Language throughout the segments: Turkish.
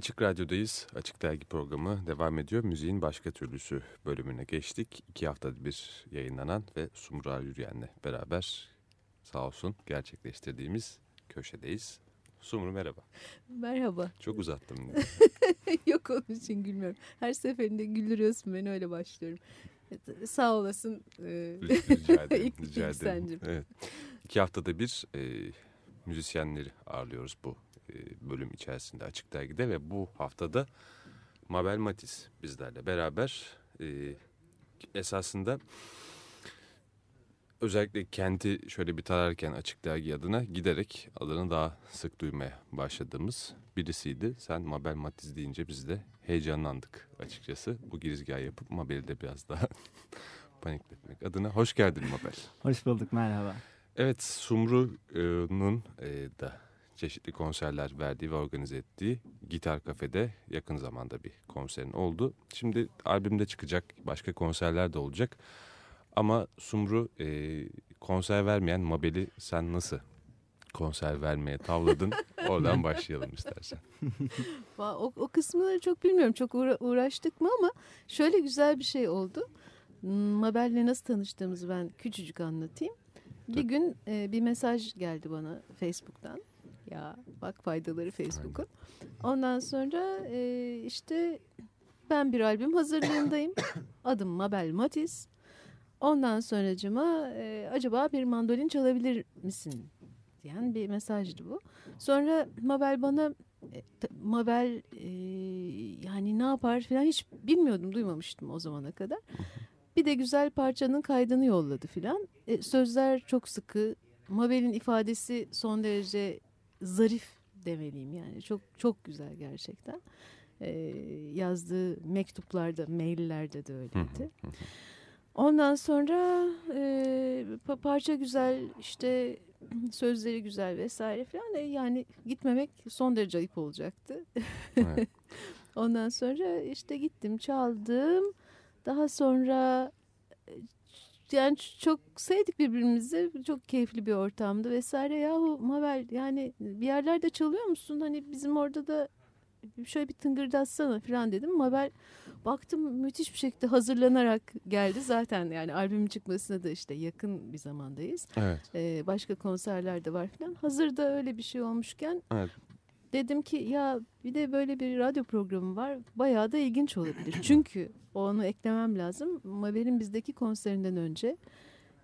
Açık Radyo'dayız. Açık Dergi programı devam ediyor. Müziğin başka türlüsü bölümüne geçtik. İki haftada bir yayınlanan ve Sumra Yürüyen'le beraber sağ olsun gerçekleştirdiğimiz köşedeyiz. Sumru merhaba. Merhaba. Çok uzattım. Yok onun için gülmüyorum. Her seferinde güldürüyorsun beni öyle başlıyorum. Sağ olasın. E, rica ederim. rica ederim. Evet. İki haftada bir e, müzisyenleri ağırlıyoruz bu bölüm içerisinde Açık Dergi'de ve bu haftada Mabel Matiz bizlerle beraber e, esasında özellikle kenti şöyle bir tararken Açık Dergi adına giderek adını daha sık duymaya başladığımız birisiydi. Sen Mabel Matiz deyince biz de heyecanlandık açıkçası. Bu girizgahı yapıp Mabel'i de biraz daha panikletmek adına. Hoş geldin Mabel. Hoş bulduk merhaba. Evet Sumru'nun e, da çeşitli konserler verdiği ve organize ettiği Gitar Kafe'de yakın zamanda bir konserin oldu. Şimdi albümde çıkacak başka konserler de olacak. Ama Sumru e, konser vermeyen Mabel'i sen nasıl konser vermeye tavladın? Oradan başlayalım istersen. o, o kısmını çok bilmiyorum. Çok uğra uğraştık mı ama şöyle güzel bir şey oldu. Mabel'le nasıl tanıştığımızı ben küçücük anlatayım. Bir gün e, bir mesaj geldi bana Facebook'tan. Ya bak faydaları Facebook'un. Ondan sonra e, işte ben bir albüm hazırlığındayım. Adım Mabel Matiz. Ondan sonracıma e, acaba bir mandolin çalabilir misin? diyen bir mesajdı bu. Sonra Mabel bana e, Mabel e, yani ne yapar falan hiç bilmiyordum duymamıştım o zamana kadar. Bir de güzel parçanın kaydını yolladı filan. E, sözler çok sıkı. Mabel'in ifadesi son derece zarif demeliyim yani çok çok güzel gerçekten. Ee, yazdığı mektuplarda, maillerde de öyleydi. Ondan sonra e, parça güzel işte sözleri güzel vesaire falan e, yani gitmemek son derece ayıp olacaktı. Evet. Ondan sonra işte gittim çaldım. Daha sonra yani çok sevdik birbirimizi. Çok keyifli bir ortamdı vesaire. Yahu Mabel yani bir yerlerde çalıyor musun? Hani bizim orada da şöyle bir tıngırdatsana falan dedim. Mabel baktım müthiş bir şekilde hazırlanarak geldi. Zaten yani albümün çıkmasına da işte yakın bir zamandayız. Evet. Ee, başka konserler de var falan. Hazırda öyle bir şey olmuşken evet. Dedim ki ya bir de böyle bir radyo programı var. Bayağı da ilginç olabilir. Çünkü onu eklemem lazım. Mabel'in bizdeki konserinden önce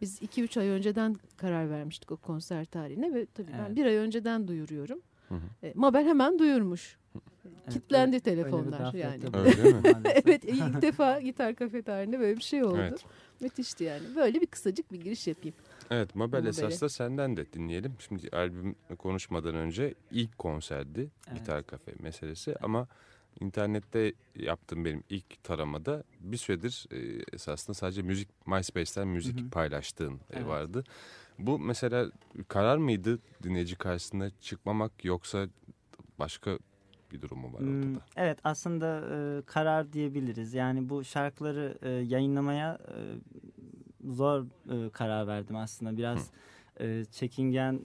biz 2-3 ay önceden karar vermiştik o konser tarihine ve tabii evet. ben bir ay önceden duyuruyorum. Hı hı. E, Mabel hemen duyurmuş. Evet, Kitlendi öyle, telefonlar öyle yani. Öyle mi? evet ilk defa gitar kafe tarihinde böyle bir şey oldu. Evet. Müthişti yani. Böyle bir kısacık bir giriş yapayım. Evet Mabel Mabel'e. esas da senden de dinleyelim. Şimdi albüm konuşmadan önce ilk konserdi evet. gitar kafe meselesi ama internette yaptığım benim ilk taramada bir süredir e, esasında sadece müzik MySpace'ten müzik hı hı. paylaştığın e, evet. vardı. Bu mesela karar mıydı dinleyici karşısında çıkmamak yoksa başka bir durum mu var hmm, ortada? Evet aslında e, karar diyebiliriz. Yani bu şarkıları e, yayınlamaya e, zor e, karar verdim aslında. Biraz e, çekingen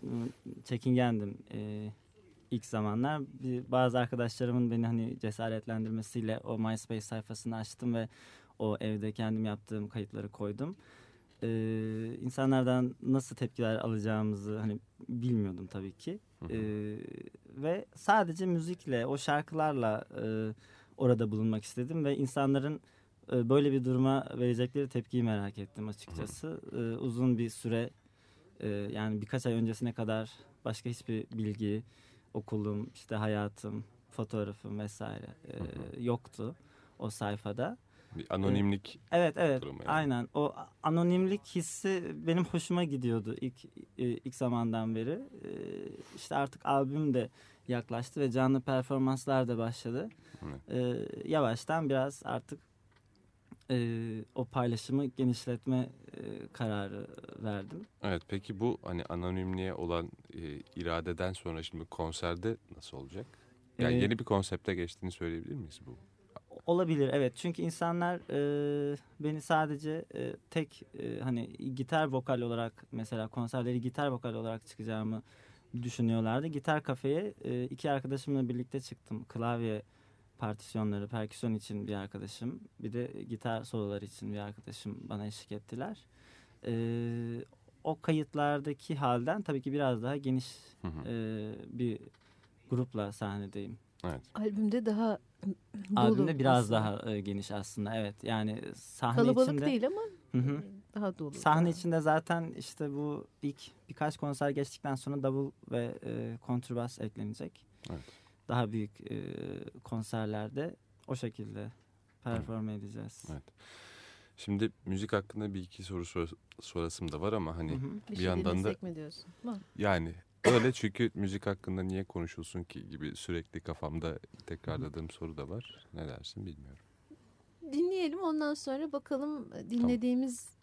çekingendim. E, ilk zamanlar bir, bazı arkadaşlarımın beni hani cesaretlendirmesiyle o MySpace sayfasını açtım ve o evde kendim yaptığım kayıtları koydum. Ee, insanlardan nasıl tepkiler alacağımızı hani bilmiyordum tabii ki. Ee, ve sadece müzikle, o şarkılarla e, orada bulunmak istedim ve insanların e, böyle bir duruma verecekleri tepkiyi merak ettim açıkçası. Ee, uzun bir süre e, yani birkaç ay öncesine kadar başka hiçbir bilgi, okulum, işte hayatım, fotoğrafım vesaire e, yoktu o sayfada. Bir anonimlik. Evet evet yani. aynen o anonimlik hissi benim hoşuma gidiyordu ilk e, ilk zamandan beri. E, işte artık albüm de yaklaştı ve canlı performanslar da başladı. Evet. Yavaştan biraz artık o paylaşımı genişletme kararı verdim. Evet peki bu hani anonimliğe olan iradeden sonra şimdi konserde nasıl olacak? Yani ee, yeni bir konsepte geçtiğini söyleyebilir miyiz bu? Olabilir evet çünkü insanlar e, beni sadece e, tek e, hani gitar vokal olarak mesela konserleri gitar vokal olarak çıkacağımı düşünüyorlardı. Gitar kafeye e, iki arkadaşımla birlikte çıktım. Klavye partisyonları, perküsyon için bir arkadaşım, bir de gitar soloları için bir arkadaşım bana eşlik ettiler. E, o kayıtlardaki halden tabii ki biraz daha geniş hı hı. E, bir grupla sahnedeyim. Evet. Albümde daha dolu. Albümde biraz aslında. daha e, geniş aslında evet. Yani sahne Kalabalık içinde. değil ama hı hı. daha dolu. Sahne daha. içinde zaten işte bu ilk birkaç konser geçtikten sonra davul ve e, kontrbas eklenecek. Evet. Daha büyük e, konserlerde o şekilde perform evet. edeceğiz. Evet. Şimdi müzik hakkında bir iki soru sor sorasım da var ama hani hı hı. bir, bir şey yandan da mi diyorsun? Yani Öyle çünkü müzik hakkında niye konuşulsun ki gibi sürekli kafamda tekrarladığım soru da var. Ne dersin bilmiyorum. Dinleyelim ondan sonra bakalım dinlediğimiz tamam.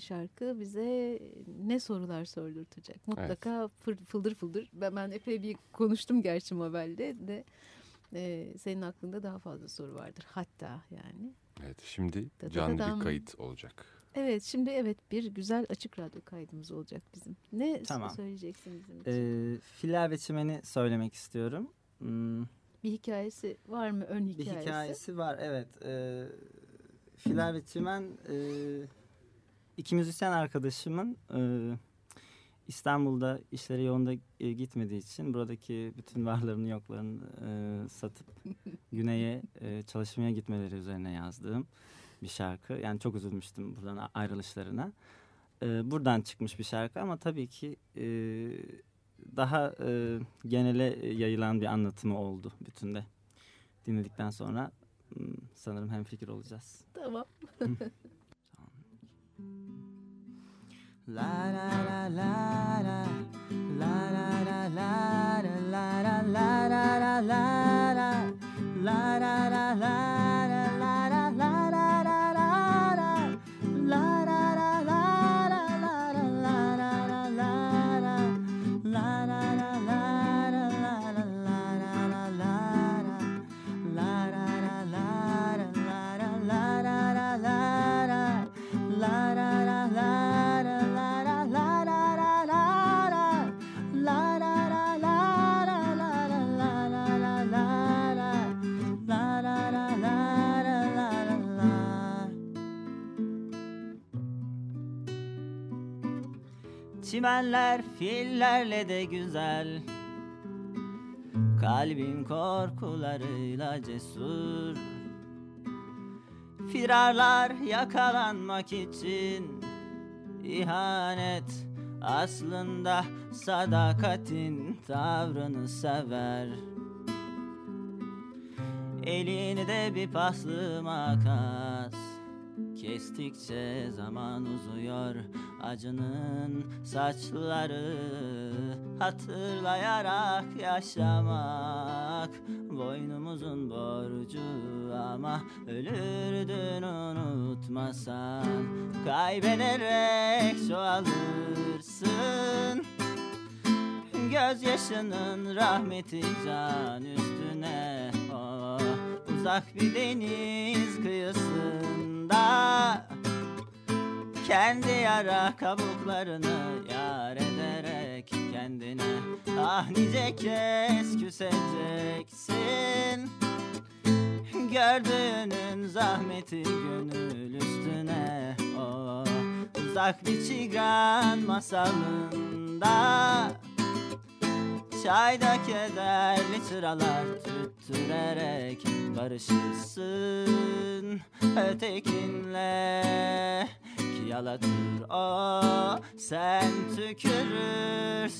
Şarkı bize ne sorular sordurtacak. Mutlaka evet. fıldır fıldır. Ben, ben epey bir konuştum gerçi Mabel'de de senin aklında daha fazla soru vardır hatta yani. Evet şimdi canlı bir kayıt olacak. Evet şimdi evet bir güzel açık radyo kaydımız olacak bizim. Ne tamam. söyleyeceksin bizim için? Ee, Fila ve Çimen'i söylemek istiyorum. Hmm. Bir hikayesi var mı ön hikayesi? Bir hikayesi var evet. Ee, Fila ve Çimen e, iki müzisyen arkadaşımın e, İstanbul'da işleri yolunda e, gitmediği için buradaki bütün varlarını yoklarını e, satıp güneye e, çalışmaya gitmeleri üzerine yazdığım bir şarkı. Yani çok üzülmüştüm buradan ayrılışlarına. Ee, buradan çıkmış bir şarkı ama tabii ki e, daha e, genele yayılan bir anlatımı oldu bütünde. Dinledikten sonra hmm, sanırım hem fikir olacağız. Tamam. La la la la la la Çimenler fillerle de güzel. Kalbin korkularıyla cesur. Firarlar yakalanmak için ihanet. Aslında sadakatin tavrını sever. Elinde bir paslı makas. Kestikçe zaman uzuyor acının saçları Hatırlayarak yaşamak. Boynumuzun borcu ama ölürdün unutmasan. Kaybederek çoğalırsın. Gözyaşının rahmeti can üstüne. Oh, Uzak bir deniz kıyısında kendi yara kabuklarını yar ederek kendine. Ah nice kez küseceksin Gördüğünün zahmeti gönül üstüne. Oh, Uzak bir çigan masalında. Çayda kederli çıralar tüttürerek barışırsın. Ötekinle ki yalatır. O sen tükürürsen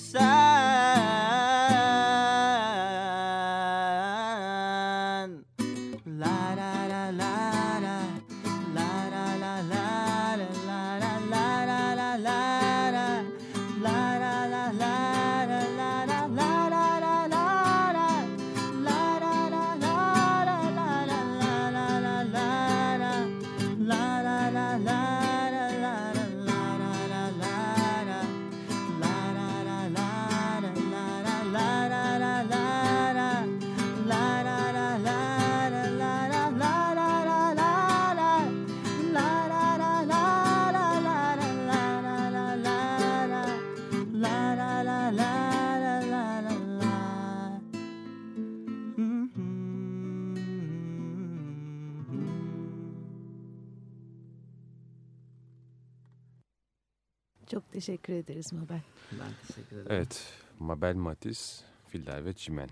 teşekkür ederiz Mabel. Ben teşekkür ederim. Evet, Mabel Matiz, Filler ve Çimen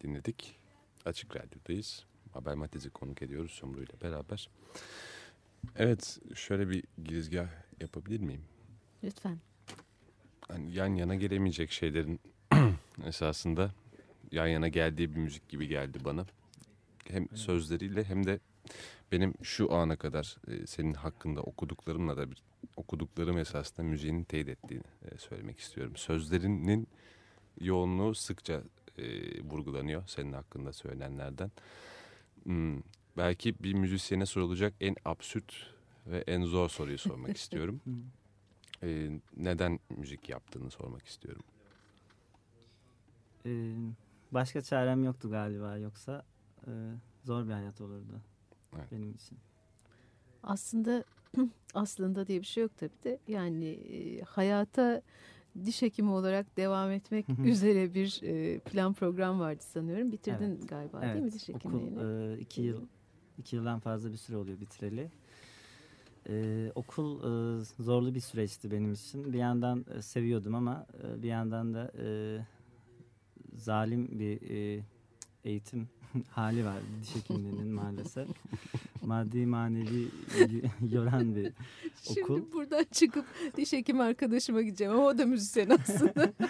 dinledik. Açık Radyo'dayız. Mabel Matiz'i konuk ediyoruz Sumru ile beraber. Evet, şöyle bir girizgah yapabilir miyim? Lütfen. Hani yan yana gelemeyecek şeylerin esasında yan yana geldiği bir müzik gibi geldi bana. Hem sözleriyle hem de benim şu ana kadar e, senin hakkında okuduklarımla da bir okuduklarım esasında müziğin teyit ettiğini e, söylemek istiyorum. Sözlerinin yoğunluğu sıkça e, vurgulanıyor senin hakkında söylenenlerden. Hmm, belki bir müzisyene sorulacak en absürt ve en zor soruyu sormak istiyorum. E, neden müzik yaptığını sormak istiyorum. Ee, başka çarem yoktu galiba yoksa e, zor bir hayat olurdu Evet. benim için. Aslında aslında diye bir şey yok tabii de yani e, hayata diş hekimi olarak devam etmek üzere bir e, plan program vardı sanıyorum. Bitirdin galiba değil mi diş okul hekimliğini? e, iki yıl iki yıldan fazla bir süre oluyor bitireli. Ee, okul e, zorlu bir süreçti benim için. Bir yandan e, seviyordum ama e, bir yandan da e, zalim bir e, eğitim hali var diş hekimliğinin maalesef. Maddi manevi yoran bir Şimdi okul. buradan çıkıp diş hekimi arkadaşıma gideceğim ama o da müzisyen aslında.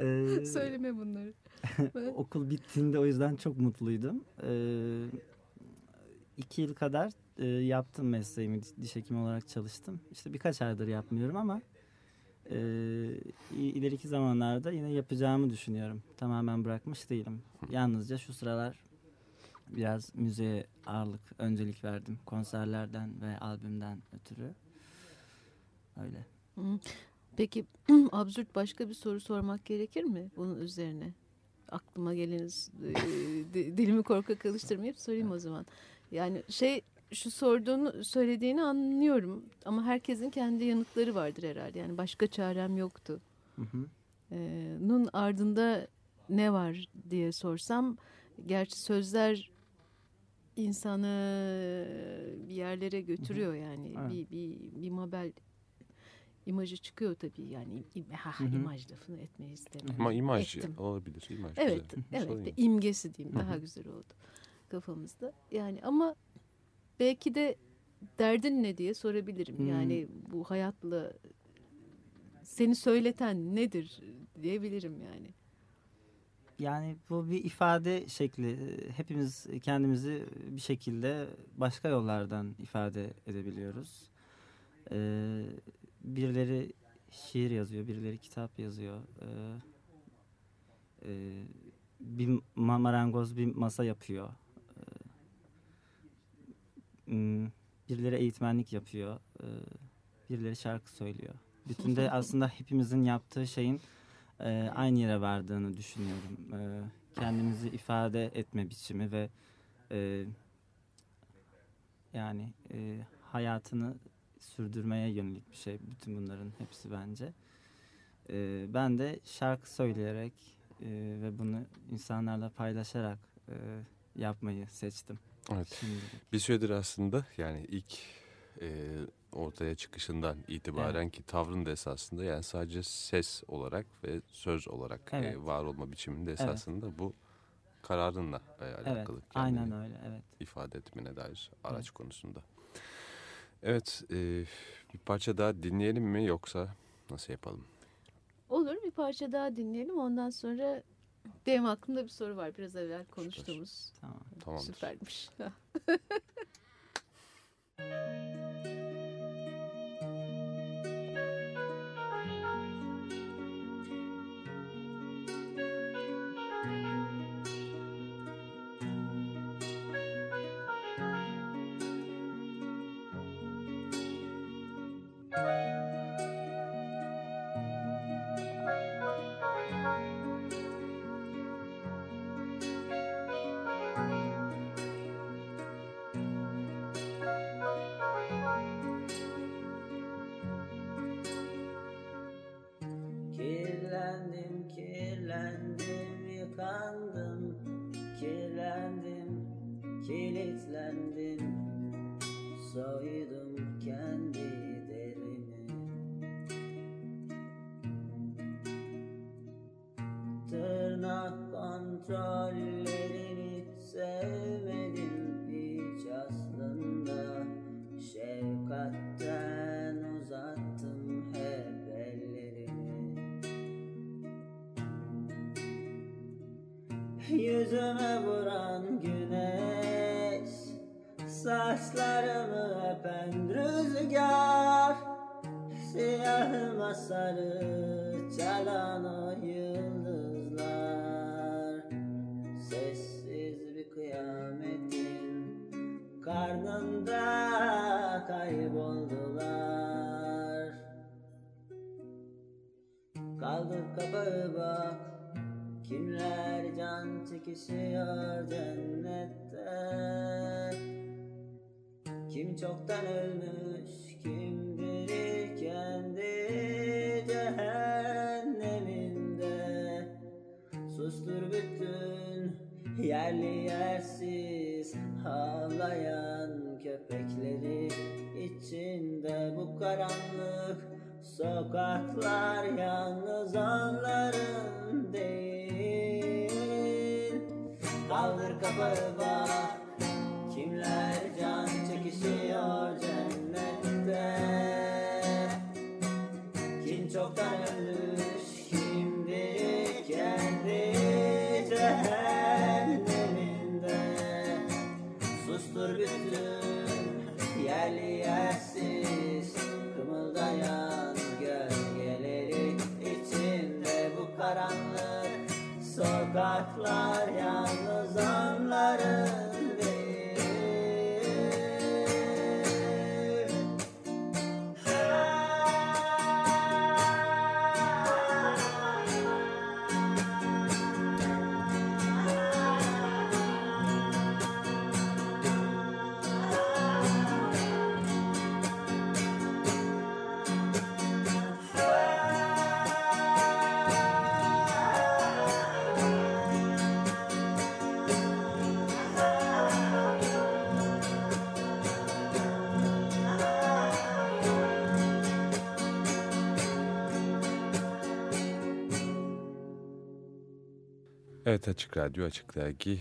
Ee, Söyleme bunları. okul bittiğinde o yüzden çok mutluydum. Ee, iki yıl kadar e, yaptım mesleğimi, diş- hekimi olarak çalıştım. İşte birkaç aydır yapmıyorum ama e, ileriki zamanlarda yine yapacağımı düşünüyorum. Tamamen bırakmış değilim. Yalnızca şu sıralar biraz müziğe ağırlık, öncelik verdim. Konserlerden ve albümden ötürü. Öyle. Peki absürt başka bir soru sormak gerekir mi bunun üzerine? Aklıma geleniz di- dilimi korkak alıştırmayıp sorayım o zaman. Yani şey şu sorduğunu söylediğini anlıyorum ama herkesin kendi yanıtları vardır herhalde. Yani başka çarem yoktu. Hı hı. Ee, nun ardında ne var diye sorsam gerçi sözler insanı bir yerlere götürüyor yani Evet. bir, bir, bir mabel imajı çıkıyor tabii yani im, ha, Hı hı. imaj lafını etmeyi istemiyorum. Ama imaj Ettim. olabilir. İmaj Evet, güzel. evet yok. imgesi diyeyim Hı hı. daha güzel oldu kafamızda. Yani ama belki de derdin ne diye sorabilirim. Hmm. Yani bu hayatla seni söyleten nedir diyebilirim yani. Yani bu bir ifade şekli. Hepimiz kendimizi bir şekilde başka yollardan ifade edebiliyoruz. Ee, birileri şiir yazıyor, birileri kitap yazıyor. Ee, e, bir ma- marangoz bir masa yapıyor. Ee, birileri eğitmenlik yapıyor. Ee, birileri şarkı söylüyor. Bütünde aslında hepimizin yaptığı şeyin e, aynı yere vardığını düşünüyorum. E, kendimizi ifade etme biçimi ve e, yani e, hayatını sürdürmeye yönelik bir şey. Bütün bunların hepsi bence. E, ben de şarkı söyleyerek e, ve bunu insanlarla paylaşarak e, yapmayı seçtim. Evet. Şimdi. Bir süredir aslında yani ilk e, ortaya çıkışından itibaren ki tavrın da esasında yani sadece ses olarak ve söz olarak e, Evet. var olma biçiminde esasında bu kararınla e, Evet, alakalı. aynen kendini öyle. Evet. ifade etmene dair araç konusunda. Evet, e, bir parça daha dinleyelim mi yoksa nasıl yapalım? Olur bir parça daha dinleyelim ondan sonra benim aklımda bir soru var biraz evvel konuştuğumuz. Tamam. Tamamdır. Süpermiş. Öpen rüzgar Siyahıma sarı çalan o yıldızlar. Sessiz bir kıyametin karnında kayboldular. Kaldır kapağı bak Kimler can çekişiyor cennette Kim çoktan ölmüş kim diri kendi cehenneminde? Sustur bütün yerli yersiz Havlayan köpekleri içinde bu karanlık Sokaklar yalnız onların değil. Kaldır kapağı Sokaklar Evet Açık Radyo, Açık Dergi,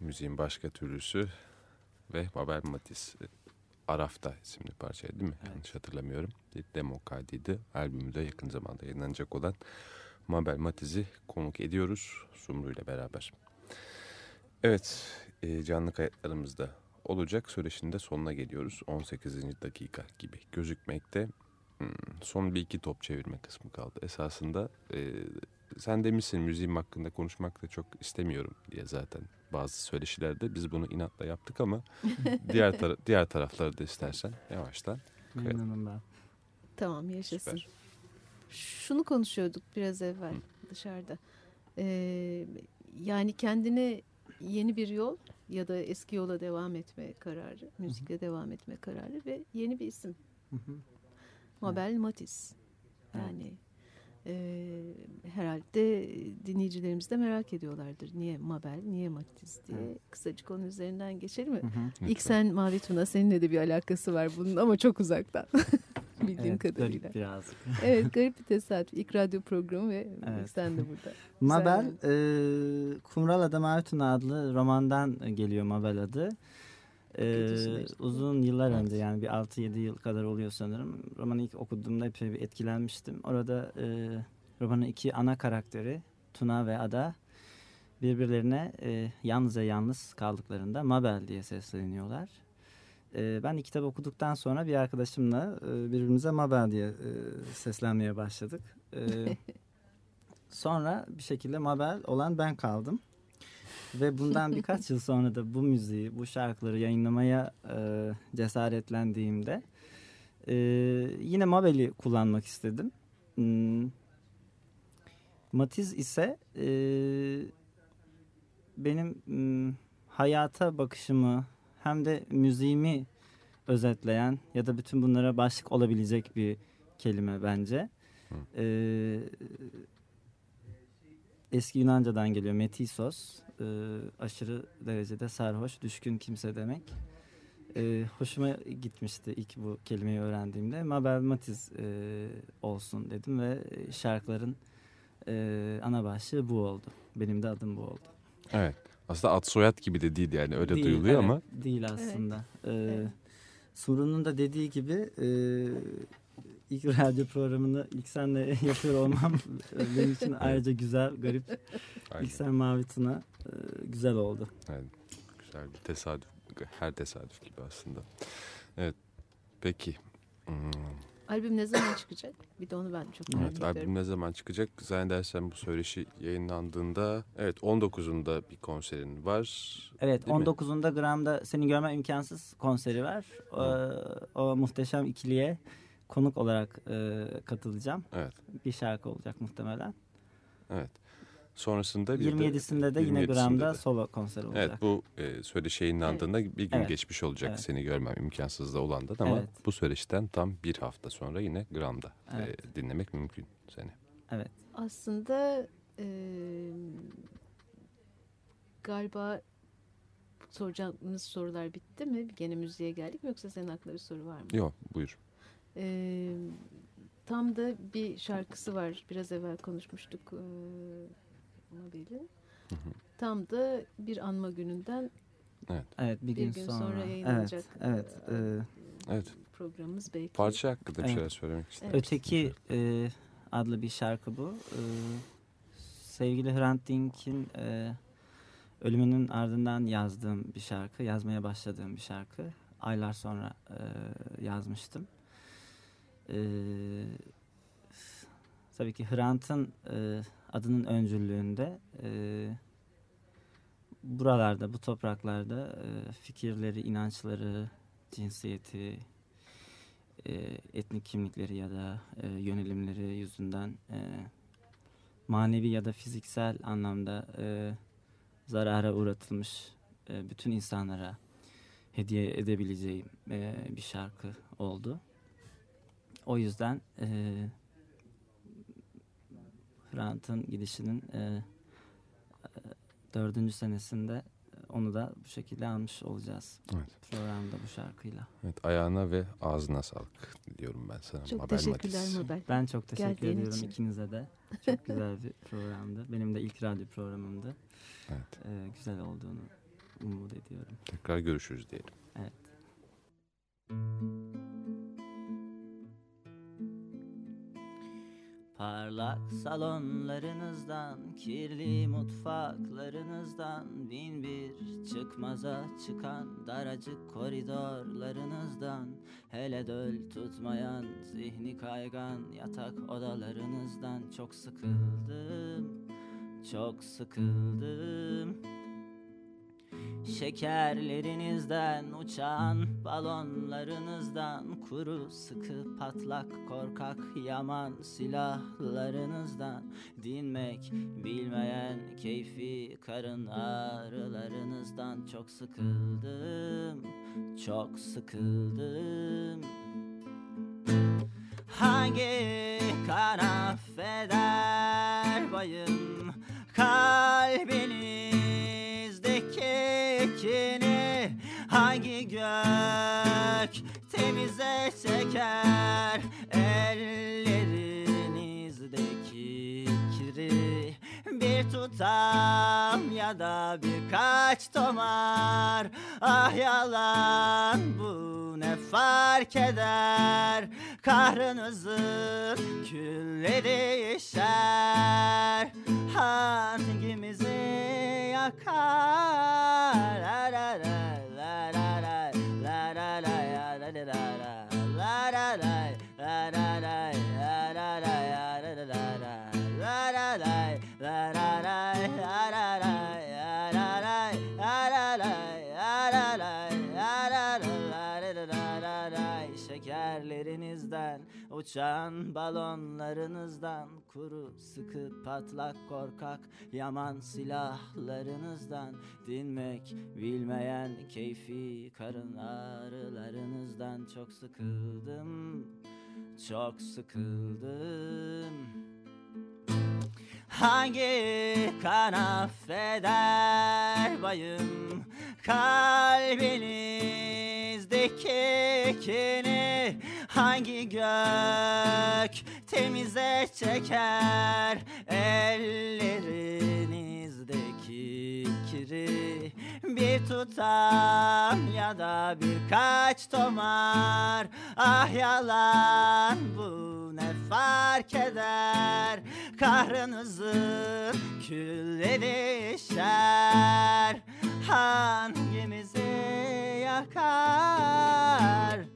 müziğin başka türlüsü ve Mabel Matiz Araf'ta isimli parçaydı değil mi? Evet. Yanlış hatırlamıyorum. Bir demo kaydıydı. Albümü de yakın zamanda yayınlanacak olan Mabel Matiz'i konuk ediyoruz Sumru ile beraber. Evet, e, canlı kayıtlarımızda olacak. Söyleşinin de sonuna geliyoruz. 18. dakika gibi gözükmekte. Hmm, son bir iki top çevirme kısmı kaldı. Esasında e, sen demişsin müziğim hakkında konuşmak da çok istemiyorum diye zaten bazı söyleşilerde biz bunu inatla yaptık ama diğer tara- diğer tarafları da istersen yavaştan. Memnunum ben. Tamam yaşasın. Süper. Şunu konuşuyorduk biraz evvel dışarıda. Ee, yani kendine yeni bir yol ya da eski yola devam etme kararı, müzikle devam etme kararı ve yeni bir isim. Hı hı. Mabel Matiz. Yani e, herhalde dinleyicilerimiz de merak ediyorlardır. Niye Mabel, niye Matiz diye. Evet. Kısacık onun üzerinden geçelim mi? Hı hı. İlk sen Mavi Tuna seninle de bir alakası var bunun ama çok uzaktan. Bildiğim Evet, kadarıyla. garip birazcık. Evet garip bir tesadüf. İlk radyo programı ve Evet. sen de burada. Mabel, e, Kumral Adam Aytun adlı romandan geliyor Mabel adı. E, uzun yıllar Evet. önce yani bir 6-7 yıl kadar oluyor sanırım. Romanı ilk okuduğumda epey bir etkilenmiştim. Orada e, romanın iki ana karakteri Tuna ve Ada birbirlerine e, yalnızca yalnız kaldıklarında Mabel diye sesleniyorlar. E, ben kitabı okuduktan sonra bir arkadaşımla e, birbirimize Mabel diye e, seslenmeye başladık. E, sonra bir şekilde Mabel olan ben kaldım. Ve bundan birkaç yıl sonra da bu müziği, bu şarkıları yayınlamaya e, cesaretlendiğimde e, yine Mabel'i kullanmak istedim. Hmm. Matiz ise e, benim mm, hayata bakışımı hem de müziğimi özetleyen ya da bütün bunlara başlık olabilecek bir kelime bence. Hı. E, eski Yunanca'dan geliyor. Metisos. E, aşırı derecede sarhoş, düşkün kimse demek. E, hoşuma gitmişti ilk bu kelimeyi öğrendiğimde. Mabel Matiz e, olsun dedim ve şarkıların e, ana başlığı bu oldu. Benim de adım bu oldu. Evet. Aslında ad soyad gibi de değil yani öyle Değil, duyuluyor evet, ama. Değil aslında. Ee, Evet. Suru'nun da dediği gibi e, ilk radyo programını ilk senle yapıyor olmam e, benim için ayrıca güzel, garip. Aynen. İlk sen Mavi Tuna e, güzel oldu. Evet, güzel bir tesadüf. Her tesadüf gibi aslında. Evet. Peki. Hmm, Albüm ne zaman çıkacak? Bir de onu ben çok merak Evet, ediyorum. albüm ne zaman çıkacak? Zannedersem bu söyleşi yayınlandığında evet 19'unda bir konserin var. Evet Değil mi? 19'unda Gram'da seni görmem imkansız konseri var. O, o muhteşem ikiliye konuk olarak e, katılacağım. Evet. Bir şarkı olacak muhtemelen. Evet. Sonrasında bir de 27'sinde de yine 27'sinde Gram'da de. solo konseri olacak. Evet bu e, söyleşi yayınlandığında bir gün Evet. geçmiş olacak Evet. seni görmem imkansız da olandan ama Evet. bu söyleşiden tam bir hafta sonra yine Gram'da e, Evet. dinlemek mümkün seni. Evet. Aslında e, galiba soracağınız sorular bitti mi? Gene müziğe geldik mi yoksa senin aklında bir soru var mı? Yok buyur. E, tam da bir şarkısı var. Biraz evvel konuşmuştuk. E, Mabel'in. Tam da bir anma gününden Evet bir, bir gün, gün sonra. sonra, yayınlanacak. Evet, evet. e, Evet. programımız belki. Parça hakkında bir Evet. şeyler söylemek istedim. Öteki e, adlı bir şarkı bu. E, sevgili Hrant Dink'in e, ölümünün ardından yazdığım bir şarkı, yazmaya başladığım bir şarkı. Aylar sonra e, yazmıştım. E, tabii ki Hrant'ın e, adının öncülüğünde e, buralarda, bu topraklarda e, fikirleri, inançları, cinsiyeti, e, etnik kimlikleri ya da e, yönelimleri yüzünden e, manevi ya da fiziksel anlamda e, zarara uğratılmış e, bütün insanlara hediye edebileceğim e, bir şarkı oldu. O yüzden e, Hrant'ın gidişinin e, e, dördüncü senesinde onu da bu şekilde almış olacağız. Evet. Programda bu şarkıyla. Evet, ayağına ve ağzına sağlık diyorum ben sana. Çok Mabel teşekkürler Matiz. Mabel. Ben çok teşekkür Geldiğin ediyorum için. ikinize de. Çok güzel bir programdı. Benim de ilk radyo programımdı. Evet. Ee, güzel olduğunu umut ediyorum. Tekrar görüşürüz diyelim. Evet. Parlak salonlarınızdan, kirli mutfaklarınızdan, bin bir çıkmaza çıkan daracık koridorlarınızdan, hele döl tutmayan zihni kaygan yatak odalarınızdan çok sıkıldım, çok sıkıldım. Şekerlerinizden uçan balonlarınızdan Kuru sıkı patlak korkak yaman silahlarınızdan Dinmek bilmeyen keyfi karın ağrılarınızdan Çok sıkıldım, çok sıkıldım. Hangi kan affeder bayım? Kalbinizdeki Hangi gök temize çeker? Ellerinizdeki kiri Bir tutam ya da birkaç tomar. Ah yalan bu ne fark eder? Kahrınızın külleri işer. Hangimizi yakar uçan balonlarınızdan kuru sıkı patlak korkak yaman silahlarınızdan dinmek bilmeyen keyfi karın ağrılarınızdan çok sıkıldım çok sıkıldım. Hangi kan affeder bayım? Kalbinizdeki kini Hangi gök temize çeker Ellerinizdeki kiri? Bir tutam ya da birkaç tomar. Ah yalan bu ne fark eder? Kahrınızın külleri şer. Hangimizi yakar